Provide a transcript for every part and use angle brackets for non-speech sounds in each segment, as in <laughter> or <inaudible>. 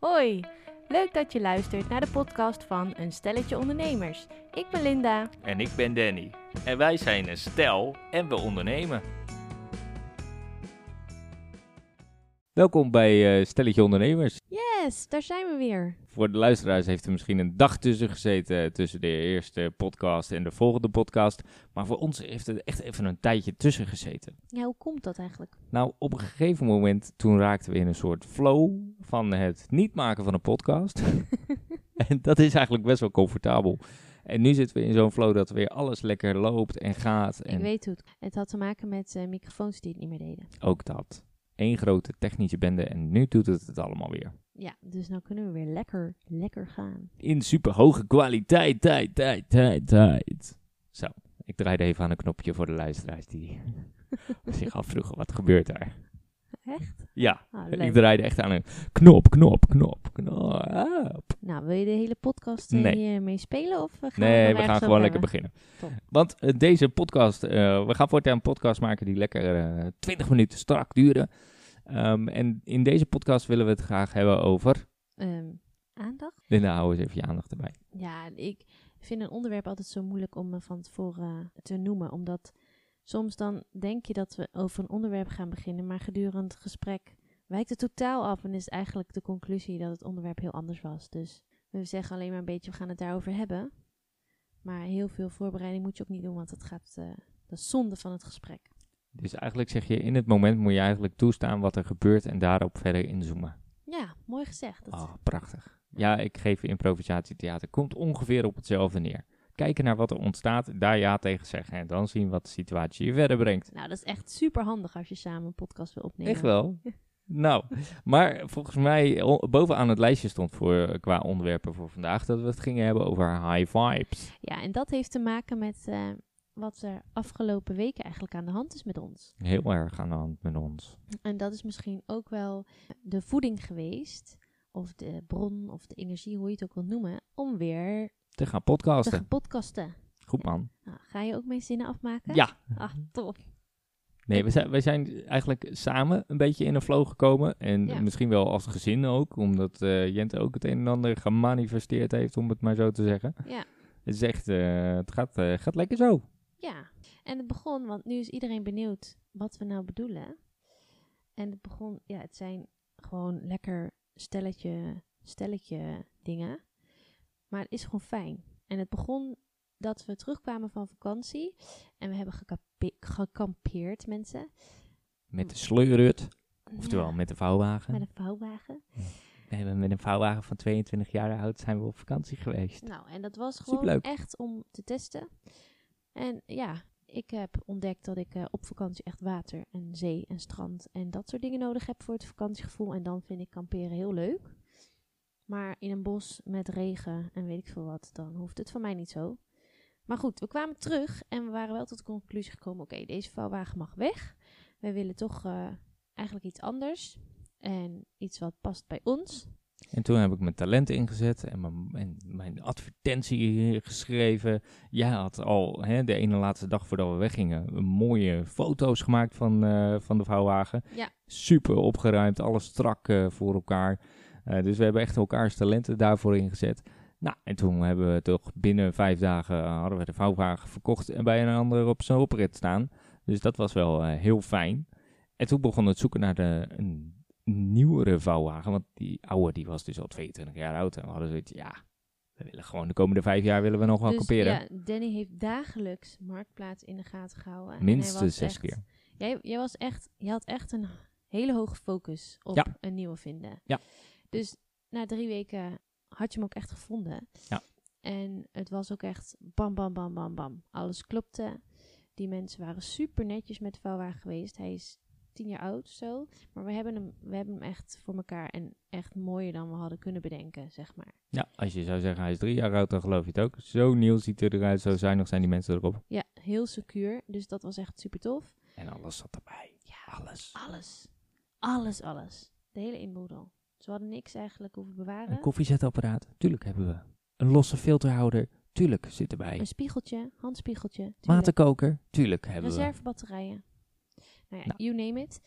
Hoi, leuk dat je luistert naar de podcast van Een Stelletje Ondernemers. Ik ben Linda. En ik ben Danny. En wij zijn een stel en we ondernemen. Welkom bij eh, Stelletje Ondernemers. Yes, daar zijn we weer. Voor de luisteraars heeft er misschien een dag tussen gezeten tussen de eerste podcast en de volgende podcast. Maar voor ons heeft er echt even een tijdje tussen gezeten. Ja, hoe komt dat eigenlijk? Nou, op een gegeven moment toen raakten we in een soort flow van het niet maken van een podcast. <laughs> en dat is eigenlijk best wel comfortabel. En nu zitten we in zo'n flow dat weer alles lekker loopt en gaat. En Ik weet hoe het. Het had te maken met eh, microfoons die het niet meer deden. ook dat. Eén grote technische bende en nu doet het het allemaal weer. Ja, dus nou kunnen we weer lekker, lekker gaan. In super hoge kwaliteit, tijd, tijd, tijd, tijd. Zo, ik draaide even aan een knopje voor de luisteraars die <laughs> zich afvroegen wat gebeurt daar. Echt? Ja, Ah, ik draaide echt aan een knop, knop, knop, knop. Nou, wil je de hele podcast eh, Nee. hier mee spelen? Of eh, gaan Nee, we gaan gewoon lekker beginnen. Top. Want eh, deze podcast, we gaan voortaan een podcast maken die lekker eh 20 minuten strak duren. Ehm, en in deze podcast willen we het graag hebben over... Ehm, aandacht? Linda, hou eens even je aandacht erbij. Ja, ik vind een onderwerp altijd zo moeilijk om me van tevoren te noemen. Omdat soms dan denk je dat we over een onderwerp gaan beginnen, maar gedurende het gesprek wijkt het totaal af en is eigenlijk de conclusie dat het onderwerp heel anders was. Dus we zeggen alleen maar een beetje, we gaan het daarover hebben. Maar heel veel voorbereiding moet je ook niet doen, want dat gaat, eh, dat is zonde van het gesprek. Dus eigenlijk zeg je, in het moment moet je eigenlijk toestaan wat er gebeurt en daarop verder inzoomen. Ja, mooi gezegd. Dat, Oh, prachtig. Ja, ik geef improvisatietheater. Komt ongeveer op hetzelfde neer. Kijken naar wat er ontstaat, daar ja tegen zeggen en dan zien wat de situatie je verder brengt. Nou, dat is echt super handig als je samen een podcast wil opnemen. Echt wel? <laughs> nou, maar volgens mij bovenaan het lijstje stond voor, qua onderwerpen voor vandaag dat we het gingen hebben over high vibes. Ja, en dat heeft te maken met eh, wat er afgelopen weken eigenlijk aan de hand is met ons. Heel erg aan de hand met ons. En dat is misschien ook wel de voeding geweest, of de bron, of de energie, hoe je het ook wilt noemen, om weer Te gaan te podcasten. gaan podcasten. Goed man. Nou, ga je ook mee zinnen afmaken? Ja. Ah, top. Nee, we zijn, wij zijn eigenlijk samen een beetje in een flow gekomen. En Ja. misschien wel als gezin ook, omdat eh Jente ook het een en ander gemanifesteerd heeft, om het maar zo te zeggen. Ja. Het is echt, eh, het gaat, eh, gaat lekker zo. Ja, en het begon, want nu is iedereen benieuwd wat we nou bedoelen. En het begon, ja, het zijn gewoon lekker stelletje, stelletje dingen. Maar het is gewoon fijn. En het begon dat we terugkwamen van vakantie. En we hebben gekampeerd, mensen. Met de sleurut, oftewel Ja, met de vouwwagen. met een vouwwagen. We hebben met een vouwwagen van 22 jaar oud zijn we op vakantie geweest. Nou, en dat was gewoon Superleuk. echt om te testen. En ja, ik heb ontdekt dat ik eh, op vakantie echt water en zee en strand en dat soort dingen nodig heb voor het vakantiegevoel. En dan vind ik kamperen heel leuk. Maar in een bos met regen en weet ik veel wat, dan hoeft het van mij niet zo. Maar goed, we kwamen terug en we waren wel tot de conclusie gekomen: oké, deze vouwwagen mag weg. We willen toch eh, eigenlijk iets anders. En iets wat past bij ons. En toen heb ik mijn talent ingezet en mijn, en mijn advertentie geschreven. Jij had al hè, de ene laatste dag voordat we weggingen mooie foto's gemaakt van, eh, van de vouwwagen. Ja. Super opgeruimd, alles strak eh, voor elkaar. Eh, dus we hebben echt elkaars talenten daarvoor ingezet. Nou, en toen hebben we toch binnen vijf dagen hadden we de vouwwagen verkocht en bij een ander op zijn oprit staan. Dus dat was wel heel fijn. En toen begon het zoeken naar de, een nieuwere vouwwagen. Want die oude die was dus al 22 jaar oud. En we hadden zoiets, ja, we willen gewoon de komende vijf jaar willen we nog wel dus kamperen. ja, Danny heeft dagelijks Marktplaats in de gaten gehouden. Minstens zes echt- keer. Jij, jij was echt, je had echt een hele hoge focus op Ja. een nieuwe vinden. Ja. Dus na drie weken had je hem ook echt gevonden. Ja. En het was ook echt bam, bam, bam, bam, bam. Alles klopte. Die mensen waren super netjes met de vouwwagen geweest. Hij is tien jaar oud of zo. Maar we hebben hem, we hebben hem echt voor elkaar en echt mooier dan we hadden kunnen bedenken, zeg maar. Ja, als je zou zeggen hij is drie jaar oud, dan geloof je het ook. Zo nieuw ziet hij eruit, zo zuinig zijn die mensen erop. Ja, heel secuur. Dus dat was echt super tof. En alles zat erbij. Ja, Alles. alles. Alles, alles. De hele inboedel. Ze hadden niks eigenlijk hoeven bewaren. Een koffiezetapparaat, tuurlijk hebben we. Een losse filterhouder, tuurlijk zit erbij. Een spiegeltje, handspiegeltje. tuurlijk. Waterkoker, tuurlijk hebben we. Reservebatterijen. Nou ja, Nou. you name it.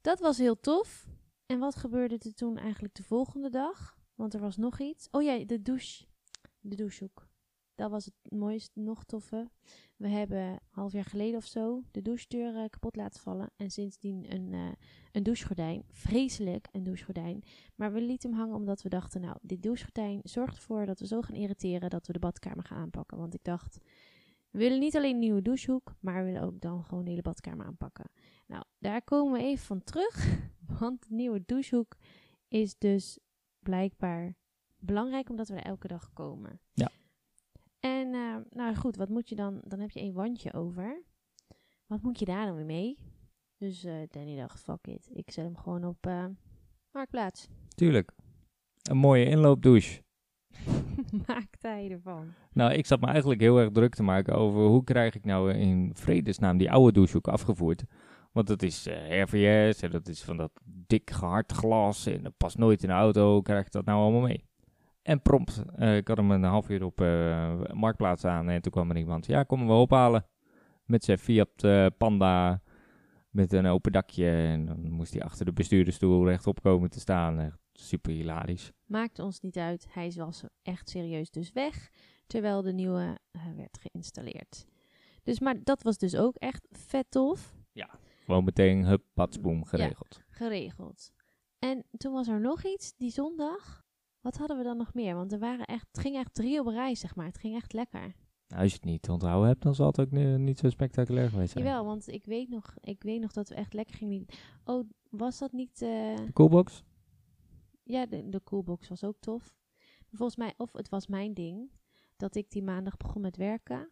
Dat was heel tof. En wat gebeurde er toen eigenlijk de volgende dag? Want er was nog iets. Oh ja, de douche. De douchehoek. Dat was het mooiste, nog toffe. We hebben een half jaar geleden of zo de douchedeur eh, kapot laten vallen. En sindsdien een, eh, een douchegordijn. Vreselijk, een douchegordijn. Maar we lieten hem hangen omdat we dachten, nou, dit douchegordijn zorgt ervoor dat we zo gaan irriteren dat we de badkamer gaan aanpakken. Want ik dacht, we willen niet alleen een nieuwe douchehoek, maar we willen ook dan gewoon de hele badkamer aanpakken. Nou, daar komen we even van terug. <laughs> Want de nieuwe douchehoek is dus blijkbaar belangrijk omdat we er elke dag komen. Ja. En eh, nou goed, wat moet je dan? Dan heb je één wandje over. Wat moet je daar dan weer mee? Dus eh Danny dacht, fuck it. Ik zet hem gewoon op eh, Marktplaats. Tuurlijk. Een mooie inloopdouche. <laughs> Maak hij ervan. Nou, ik zat me eigenlijk heel erg druk te maken over hoe krijg ik nou in vredesnaam die oude douchehoek afgevoerd. Want dat is eh, RVS en dat is van dat dik gehard glas en dat past nooit in de auto. Krijg ik dat nou allemaal mee? En prompt, eh, ik had hem een half uur op eh, Marktplaats aan en toen kwam er iemand. Ja, kom wel ophalen. Met zijn Fiat Panda met een open dakje. En dan moest hij achter de bestuurdersstoel rechtop komen te staan. Super hilarisch. Maakt ons niet uit. Hij was echt serieus dus weg. Terwijl de nieuwe eh, werd geïnstalleerd. Dus, maar dat was dus ook echt vet tof. Gewoon meteen, hup, patsboom, geregeld. Geregeld. En toen was er nog iets, die zondag. Wat hadden we dan nog meer? Want er waren echt, het ging echt drie op rij, zeg maar. Het ging echt lekker. Nou, als je het niet onthouden hebt, dan zal het ook ni- niet zo spectaculair geweest zijn. Jawel, want ik weet, nog, ik weet nog dat we echt lekker gingen. Oh, was dat niet... eh, De coolbox? Ja, de, de coolbox was ook tof. Volgens mij, of het was mijn ding, dat ik die maandag begon met werken.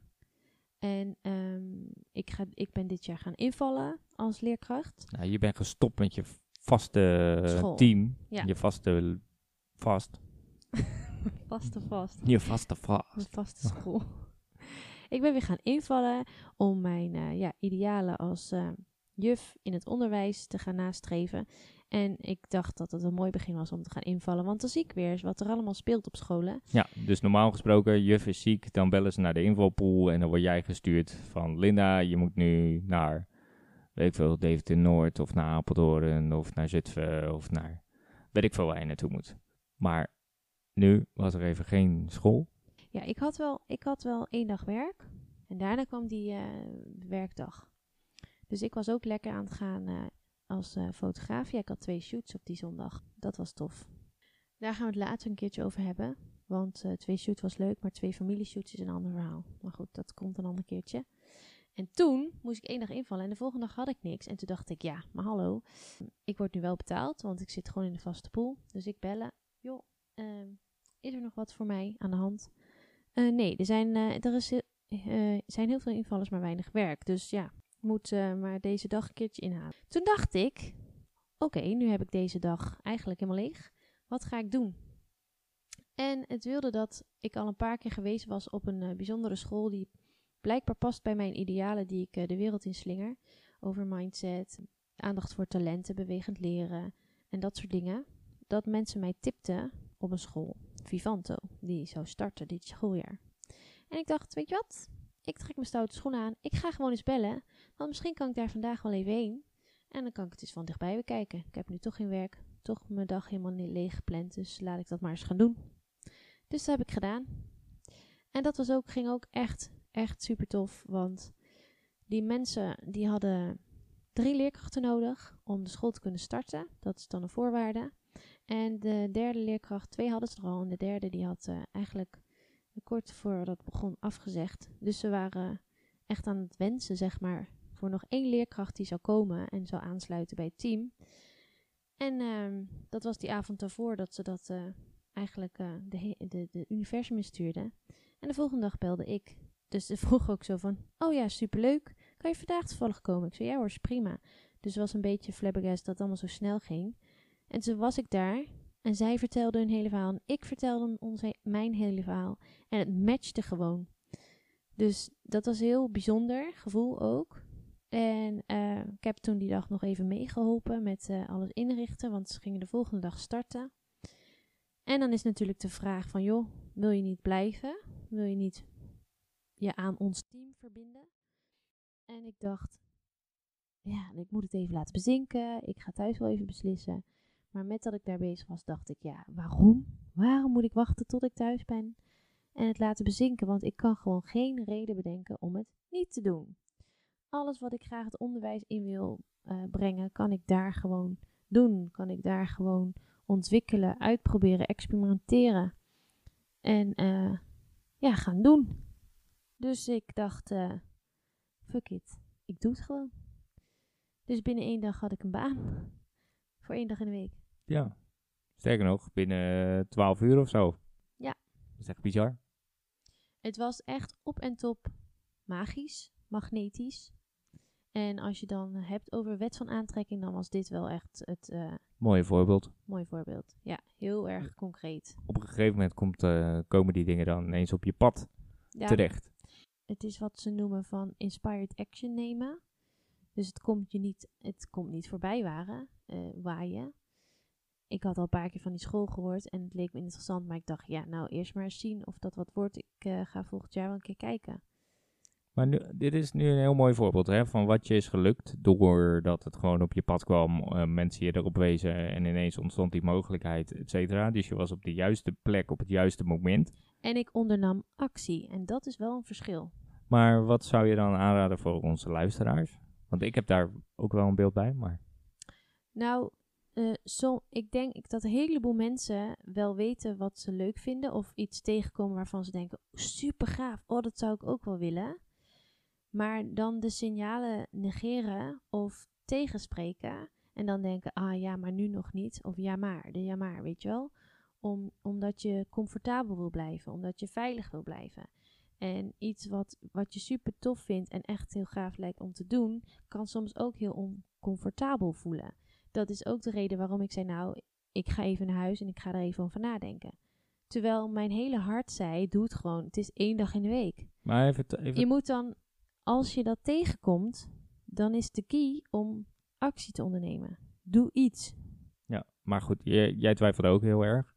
En ehm, ik, ga, ik ben dit jaar gaan invallen als leerkracht. Nou, je bent gestopt met je vaste School. team. Ja. Je vaste vast. <laughs> Vast of vast. Je vaste vast. Mijn vaste school. <laughs> ik ben weer gaan invallen om mijn eh, ja, idealen als eh, juf in het onderwijs te gaan nastreven. En ik dacht dat het een mooi begin was om te gaan invallen. Want dan zie ik weer eens wat er allemaal speelt op scholen. Ja, dus normaal gesproken, juf is ziek, dan bellen ze naar de invalpool en dan word jij gestuurd van Linda, je moet nu naar, weet ik veel, Deventer Noord of naar Apeldoorn of naar Zutphen of naar, weet ik veel waar je naartoe moet. Maar nu was er even geen school. Ja, ik had wel, ik had wel één dag werk. En daarna kwam die eh, werkdag. Dus ik was ook lekker aan het gaan eh, als eh, fotograaf. Ja, ik had twee shoots op die zondag. Dat was tof. Daar gaan we het later een keertje over hebben. Want eh, twee shoots was leuk, maar twee familieshoots is een ander verhaal. Maar goed, dat komt een ander keertje. En toen moest ik één dag invallen en de volgende dag had ik niks. En toen dacht ik, ja, maar hallo. Ik word nu wel betaald, want ik zit gewoon in de vaste pool. Dus ik bellen. Joh, ehm, is er nog wat voor mij aan de hand? Nee, er zijn, er is, zijn heel veel invallers, maar weinig werk. Dus ja, moet eh, maar deze dag een keertje inhalen. Toen dacht ik, oké, nu heb ik deze dag eigenlijk helemaal leeg. Wat ga ik doen? En het wilde dat ik al een paar keer geweest was op een eh, bijzondere school die blijkbaar past bij mijn idealen die ik eh, de wereld in slinger. Over mindset, aandacht voor talenten, bewegend leren en dat soort dingen. Dat mensen mij tipten op een school, Vivanto, die zou starten dit schooljaar. En ik dacht, weet je wat? Ik trek mijn stoute schoenen aan. Ik ga gewoon eens bellen. Want misschien kan ik daar vandaag wel even heen. En dan kan ik het eens van dichtbij bekijken. Ik heb nu toch geen werk. Toch mijn dag helemaal niet leeg gepland. Dus laat ik dat maar eens gaan doen. Dus dat heb ik gedaan. En dat was ook, ging ook echt, echt super tof. Want die mensen die hadden drie leerkrachten nodig om de school te kunnen starten. Dat is dan een voorwaarde. En de derde leerkracht, twee hadden ze er al. En de derde die had eh, eigenlijk kort voordat het begon afgezegd. Dus ze waren echt aan het wensen, zeg maar, voor nog één leerkracht die zou komen en zou aansluiten bij het team. En ehm, dat was die avond daarvoor dat ze dat eh, eigenlijk eh, de, de, de universum instuurden. En de volgende dag belde ik. Dus ze <laughs> vroeg ook zo van, oh ja, superleuk. Kan je vandaag toevallig komen? Ik zei, ja hoor, is prima. Dus het was een beetje flabbergast dat het allemaal zo snel ging. En toen was ik daar en zij vertelde hun hele verhaal en ik vertelde ons mijn hele verhaal. En het matchte gewoon. Dus dat was heel bijzonder gevoel ook. En eh, ik heb toen die dag nog even meegeholpen met eh, alles inrichten, want ze gingen de volgende dag starten. En dan is natuurlijk de vraag van, joh, wil je niet blijven? Wil je niet je aan ons team verbinden? En ik dacht, ja, ik moet het even laten bezinken. Ik ga thuis wel even beslissen. Maar met dat ik daar bezig was, dacht ik, ja, waarom? Waarom moet ik wachten tot ik thuis ben en het laten bezinken? Want ik kan gewoon geen reden bedenken om het niet te doen. Alles wat ik graag het onderwijs in wil eh, brengen, kan ik daar gewoon doen. Kan ik daar gewoon ontwikkelen, uitproberen, experimenteren. En eh, ja, gaan doen. Dus ik dacht, eh, fuck it, ik doe het gewoon. Dus binnen één dag had ik een baan. Voor één dag in de week. Ja. Sterker nog, binnen 12 uur of zo. Ja. Dat is echt bizar. Het was echt op en top magisch, magnetisch. En als je dan hebt over wet van aantrekking, dan was dit wel echt het uh, Mooi voorbeeld. mooi voorbeeld. Ja, heel erg concreet. Op een gegeven moment komt, eh, komen die dingen dan ineens op je pad Ja, terecht. het is wat ze noemen van inspired action nemen. Dus het komt je niet, het komt niet voorbij waren, eh, waaien. Ik had al een paar keer van die school gehoord en het leek me interessant, maar ik dacht, ja, nou eerst maar eens zien of dat wat wordt. Ik eh, ga volgend jaar wel een keer kijken. Maar nu, dit is nu een heel mooi voorbeeld hè, van wat je is gelukt doordat het gewoon op je pad kwam, eh, mensen je erop wezen en ineens ontstond die mogelijkheid, et cetera. Dus je was op de juiste plek op het juiste moment. En ik ondernam actie en dat is wel een verschil. Maar wat zou je dan aanraden voor onze luisteraars? Want ik heb daar ook wel een beeld bij, maar Nou, eh, ik denk dat een heleboel mensen wel weten wat ze leuk vinden of iets tegenkomen waarvan ze denken, super gaaf, oh dat zou ik ook wel willen. Maar dan de signalen negeren of tegenspreken en dan denken, ah ja, maar nu nog niet. Of ja maar, de ja maar, weet je wel. Om, omdat je comfortabel wil blijven, omdat je veilig wil blijven. En iets wat, wat je super tof vindt en echt heel gaaf lijkt om te doen, kan soms ook heel oncomfortabel voelen. Dat is ook de reden waarom ik zei, nou, ik ga even naar huis en ik ga er even over nadenken. Terwijl mijn hele hart zei, doe het gewoon. Het is één dag in de week. Maar even, even Je moet dan, als je dat tegenkomt, dan is de key om actie te ondernemen. Doe iets. Ja, maar goed, jij, jij twijfelde ook heel erg.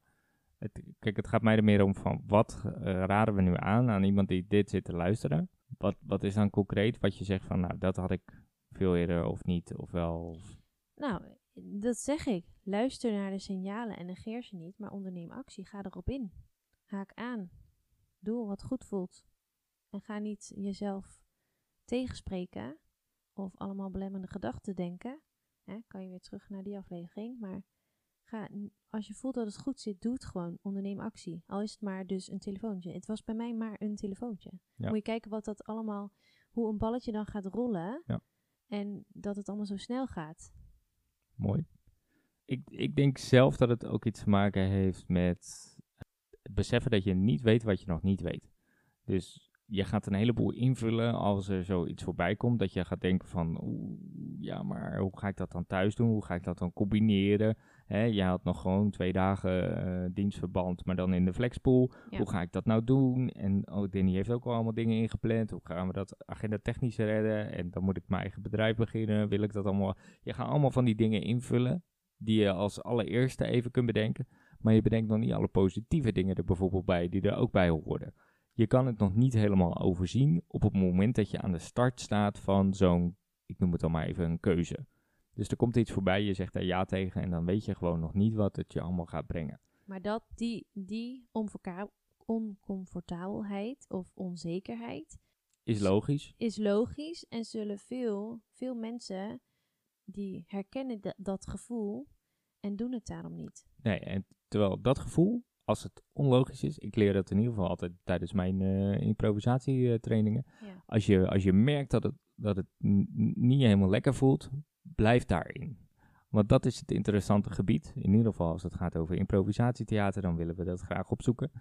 Het, kijk, het gaat mij er meer om van wat eh, raden we nu aan aan iemand die dit zit te luisteren? Wat, wat is dan concreet wat je zegt van, nou, dat had ik veel eerder of niet, of wel. of- Nou, dat zeg ik. Luister naar de signalen en negeer ze niet, maar onderneem actie. Ga erop in. Haak aan. Doe wat goed voelt. En ga niet jezelf tegenspreken of allemaal belemmerende gedachten denken. Hè, kan je weer terug naar die aflevering. Maar ga, als je voelt dat het goed zit, doe het gewoon. Onderneem actie. Al is het maar dus een telefoontje. Het was bij mij maar een telefoontje. Ja. Moet je kijken wat dat allemaal, hoe een balletje dan gaat rollen. Ja. En dat het allemaal zo snel gaat. Mooi. Ik, ik denk zelf dat het ook iets te maken heeft met het beseffen dat je niet weet wat je nog niet weet. Dus je gaat een heleboel invullen als er zoiets voorbij komt. Dat je gaat denken van, oeh, ja, maar hoe ga ik dat dan thuis doen? Hoe ga ik dat dan combineren? Je had nog gewoon twee dagen eh, dienstverband, maar dan in de flexpool. Ja. Hoe ga ik dat nou doen? En oh, Danny heeft ook al allemaal dingen ingepland. Hoe gaan we dat agenda technisch redden? En dan moet ik mijn eigen bedrijf beginnen. Wil ik dat allemaal? Je gaat allemaal van die dingen invullen die je als allereerste even kunt bedenken. Maar je bedenkt nog niet alle positieve dingen er bijvoorbeeld bij, die er ook bij horen. Je kan het nog niet helemaal overzien op het moment dat je aan de start staat van zo'n, ik noem het dan maar even een keuze. Dus er komt iets voorbij, je zegt daar ja tegen en dan weet je gewoon nog niet wat het je allemaal gaat brengen. Maar dat, die, die oncomfortabelheid of onzekerheid Is logisch. is logisch en zullen veel, veel mensen die herkennen da- dat gevoel en doen het daarom niet. Nee, en terwijl dat gevoel, als het onlogisch is, ik leer dat in ieder geval altijd tijdens mijn eh improvisatietrainingen. Ja. Als je, als je merkt dat het, dat het niet helemaal lekker voelt, blijf daarin. Want dat is het interessante gebied. In ieder geval als het gaat over improvisatietheater, dan willen we dat graag opzoeken.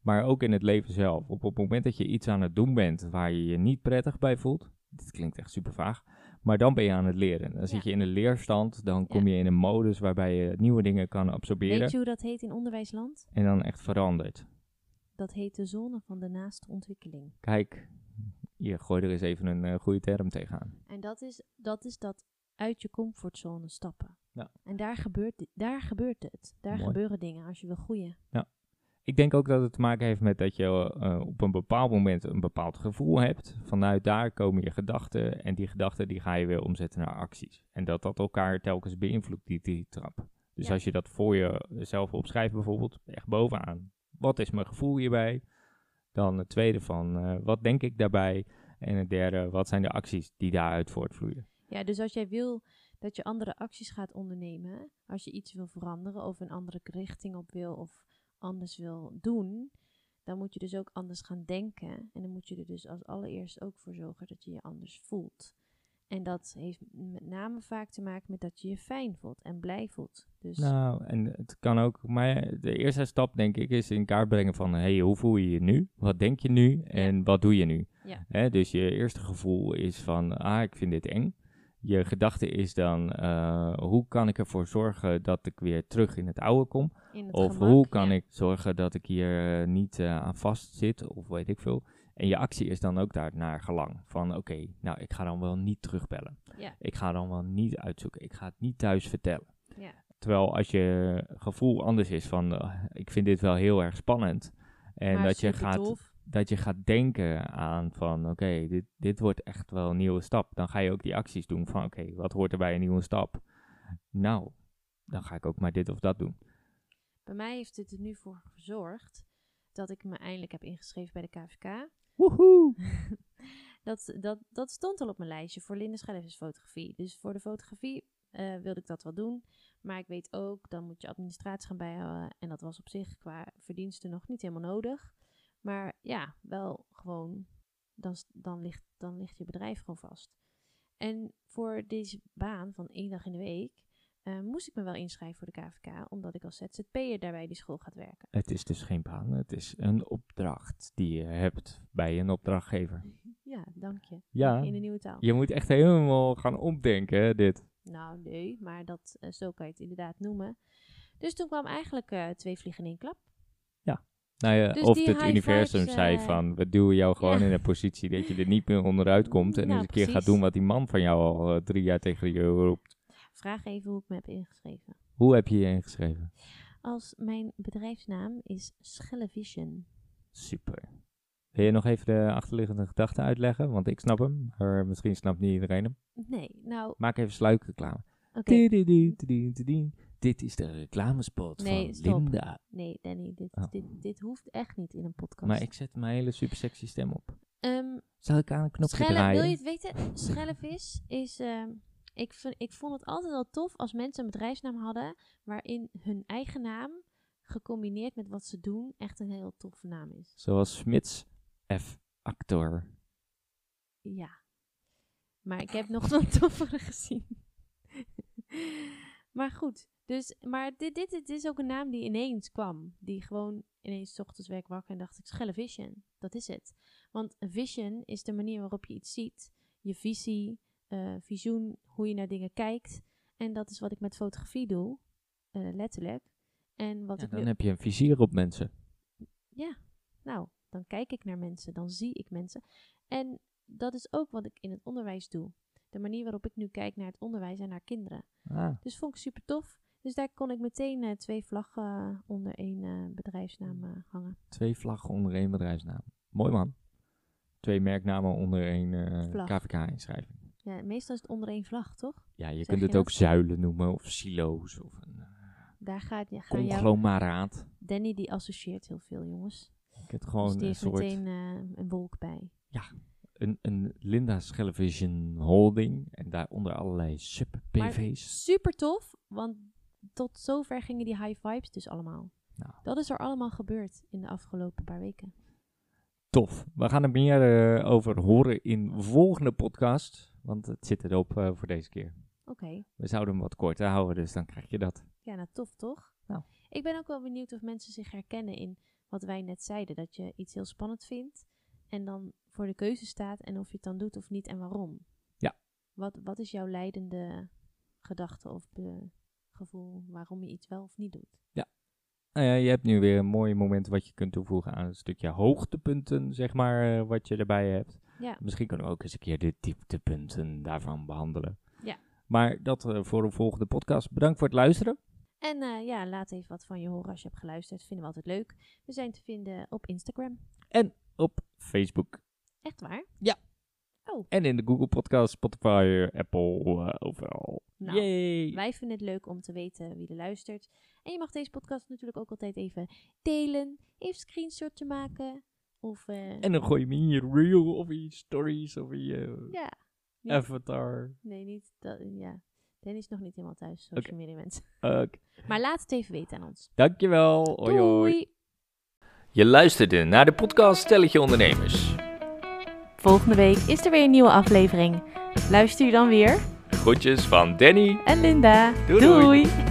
Maar ook in het leven zelf. Op het moment dat je iets aan het doen bent waar je je niet prettig bij voelt. Dit klinkt echt super vaag. Maar dan ben je aan het leren. Dan zit je in een leerstand. Dan kom je in een modus waarbij je nieuwe dingen kan absorberen. Weet je hoe dat heet in onderwijsland? En dan echt verandert. Dat heet de zone van de naaste ontwikkeling. Kijk, hier gooi er eens even een eh, goede term tegenaan. En dat is, dat is dat uit je comfortzone stappen. Ja. En daar gebeurt, daar gebeurt het. Daar Mooi. gebeuren dingen als je wil groeien. Ik denk ook dat het te maken heeft met dat je eh, op een bepaald moment een bepaald gevoel hebt. Vanuit daar komen je gedachten en die gedachten die ga je weer omzetten naar acties. En dat dat elkaar telkens beïnvloedt, die, die trap. Dus Ja. als je dat voor jezelf opschrijft bijvoorbeeld, echt bovenaan. Wat is mijn gevoel hierbij? Dan het tweede van, eh, wat denk ik daarbij? En het derde, wat zijn de acties die daaruit voortvloeien? Ja, dus als jij wil dat je andere acties gaat ondernemen, als je iets wil veranderen of een andere richting op wil of anders wil doen, dan moet je dus ook anders gaan denken. En dan moet je er dus als allereerst ook voor zorgen dat je je anders voelt. En dat heeft met name vaak te maken met dat je je fijn voelt en blij voelt. Dus Nou, en het kan ook, maar de eerste stap denk ik is in kaart brengen van, hey, hoe voel je je nu? Wat denk je nu? En wat doe je nu? Ja. Dus je eerste gevoel is van, ah, ik vind dit eng. Je gedachte is dan, eh, hoe kan ik ervoor zorgen dat ik weer terug in het oude kom? het Of gemak, hoe kan ja. ik zorgen dat ik hier eh, niet eh, aan vast zit, of weet ik veel. En je actie is dan ook daar naar gelang. Van oké, nou ik ga dan wel niet terugbellen. Ja. Ik ga dan wel niet uitzoeken. Ik ga het niet thuis vertellen. Ja. Terwijl als je gevoel anders is van ik vind dit wel heel erg spannend. En Maar dat je, gaat, tof. Dat je gaat denken aan van oké, dit, dit wordt echt wel een nieuwe stap. Dan ga je ook die acties doen van oké, wat hoort er bij een nieuwe stap? Nou, dan ga ik ook maar dit of dat doen. Bij mij heeft het er nu voor gezorgd dat ik me eindelijk heb ingeschreven bij de KVK. Woehoe! <laughs> dat, dat, dat stond al op mijn lijstje voor Linde fotografie. Dus voor de fotografie eh, wilde ik dat wel doen. Maar ik weet ook, dan moet je administratie gaan bijhouden. En dat was op zich qua verdiensten nog niet helemaal nodig. Maar ja, wel gewoon, dan, dan, ligt, dan ligt je bedrijf gewoon vast. En voor deze baan van één dag in de week eh, moest ik me wel inschrijven voor de KVK. Omdat ik als ZZP'er daarbij die school gaat werken. Het is dus geen baan, het is een opdracht die je hebt bij een opdrachtgever. <laughs> Ja, dank je. Ja. In de nieuwe taal. Je moet echt helemaal gaan omdenken, hè, dit. Nou, nee, maar dat, eh, zo kan je het inderdaad noemen. Dus toen kwam eigenlijk eh, twee vliegen in één klap. Nou ja, Dus of het universum vibes, zei eh, van, we duwen jou gewoon ja. in een positie dat je er niet meer onderuit <laughs> komt. En Nou, eens een keer gaat doen wat die man van jou al eh, drie jaar tegen je roept. Vraag even hoe ik me heb ingeschreven. Hoe heb je je ingeschreven? Als mijn bedrijfsnaam is Schellevision. Super. Wil je nog even de achterliggende gedachte uitleggen? Want ik snap hem, maar misschien snapt niet iedereen hem. Nee, nou, Maak even sluikreclame. oké. Dit is de reclamespot Nee, van stop. Linda. Nee, Danny, dit, Oh. dit, dit hoeft echt niet in een podcast. Maar ik zet mijn hele super sexy stem op. Ehm, Zal ik aan een knopje Schelle, draaien? wil je het weten? <laughs> Schellevis is. ehm, ik, vind, ik vond het altijd al tof als mensen een bedrijfsnaam hadden. waarin hun eigen naam gecombineerd met wat ze doen echt een heel toffe naam is. Zoals Smits F. Actor. Ja. Maar ik heb nog <laughs> een toffere gezien. maar goed. Dus, maar dit, dit, dit is ook een naam die ineens kwam. Die gewoon ineens 's ochtends werd wakker en dacht ik, Schellevision. Dat is het. Want vision is de manier waarop je iets ziet. Je visie, eh visioen, hoe je naar dingen kijkt. En dat is wat ik met fotografie doe. eh, letterlijk. En wat Ja, ik dan heb je een vizier op mensen. ja, nou, dan kijk ik naar mensen, dan zie ik mensen. En dat is ook wat ik in het onderwijs doe. De manier waarop ik nu kijk naar het onderwijs en naar kinderen. Ah, Dus vond ik super tof. Dus daar kon ik meteen eh, twee vlaggen onder één eh, bedrijfsnaam eh, hangen. twee vlaggen onder één bedrijfsnaam. Mooi man. Twee merknamen onder één. KVK-inschrijving. Ja, meestal is het onder één vlag, toch? Ja, je Zeg kunt je het ook zuilen noemen of silo's of een Daar gaat je, gaan jou... conglomeraat. Danny die associeert heel veel, jongens. Kunt dus gewoon die een heeft soort... meteen een wolk bij. Een, een Linda Schellevision holding en daaronder allerlei sub-PV's. Super tof, want tot zover gingen die high vibes dus allemaal. Nou. Dat is er allemaal gebeurd in de afgelopen paar weken. Tof. We gaan er meer eh, over horen in volgende podcast. Want het zit erop eh, voor deze keer. Oké. We zouden hem wat korter houden, dus dan krijg je dat. Ja, nou tof toch? Nou. Ik ben ook wel benieuwd of mensen zich herkennen in wat wij net zeiden. Dat je iets heel spannend vindt en dan voor de keuze staat en of je het dan doet of niet en waarom. Ja. Wat, wat is jouw leidende gedachte of be- gevoel waarom je iets wel of niet doet? Nou ja, je hebt nu weer een mooi moment wat je kunt toevoegen aan een stukje hoogtepunten, zeg maar, eh, wat je erbij hebt. Ja. Misschien kunnen we ook eens een keer de dieptepunten daarvan behandelen. Ja. Maar dat eh, voor een volgende podcast. Bedankt voor het luisteren. En eh, ja, laat even wat van je horen als je hebt geluisterd. Vinden we altijd leuk. We zijn te vinden op Instagram. Op Facebook. Echt waar? Ja. Oh. En in de Google Podcast, Spotify, Apple, eh, overal. Nou, Yay! Wij vinden het leuk om te weten wie er luistert. En je mag deze podcast natuurlijk ook altijd even delen. Even screenshotje maken. Of eh, En dan gooi je hem in je reel of in je stories of in je ja. Niet- avatar. Nee, niet dat. Ja. Dennis is nog niet helemaal thuis, social media mensen. <laughs> Oké. Maar laat het even weten aan ons. Dankjewel. Hoi hoi. Je luisterde naar de podcast Stelletje Ondernemers. Volgende week is er weer een nieuwe aflevering. Luister je dan weer? Groetjes van Danny. En Linda. Doei, doei. doei.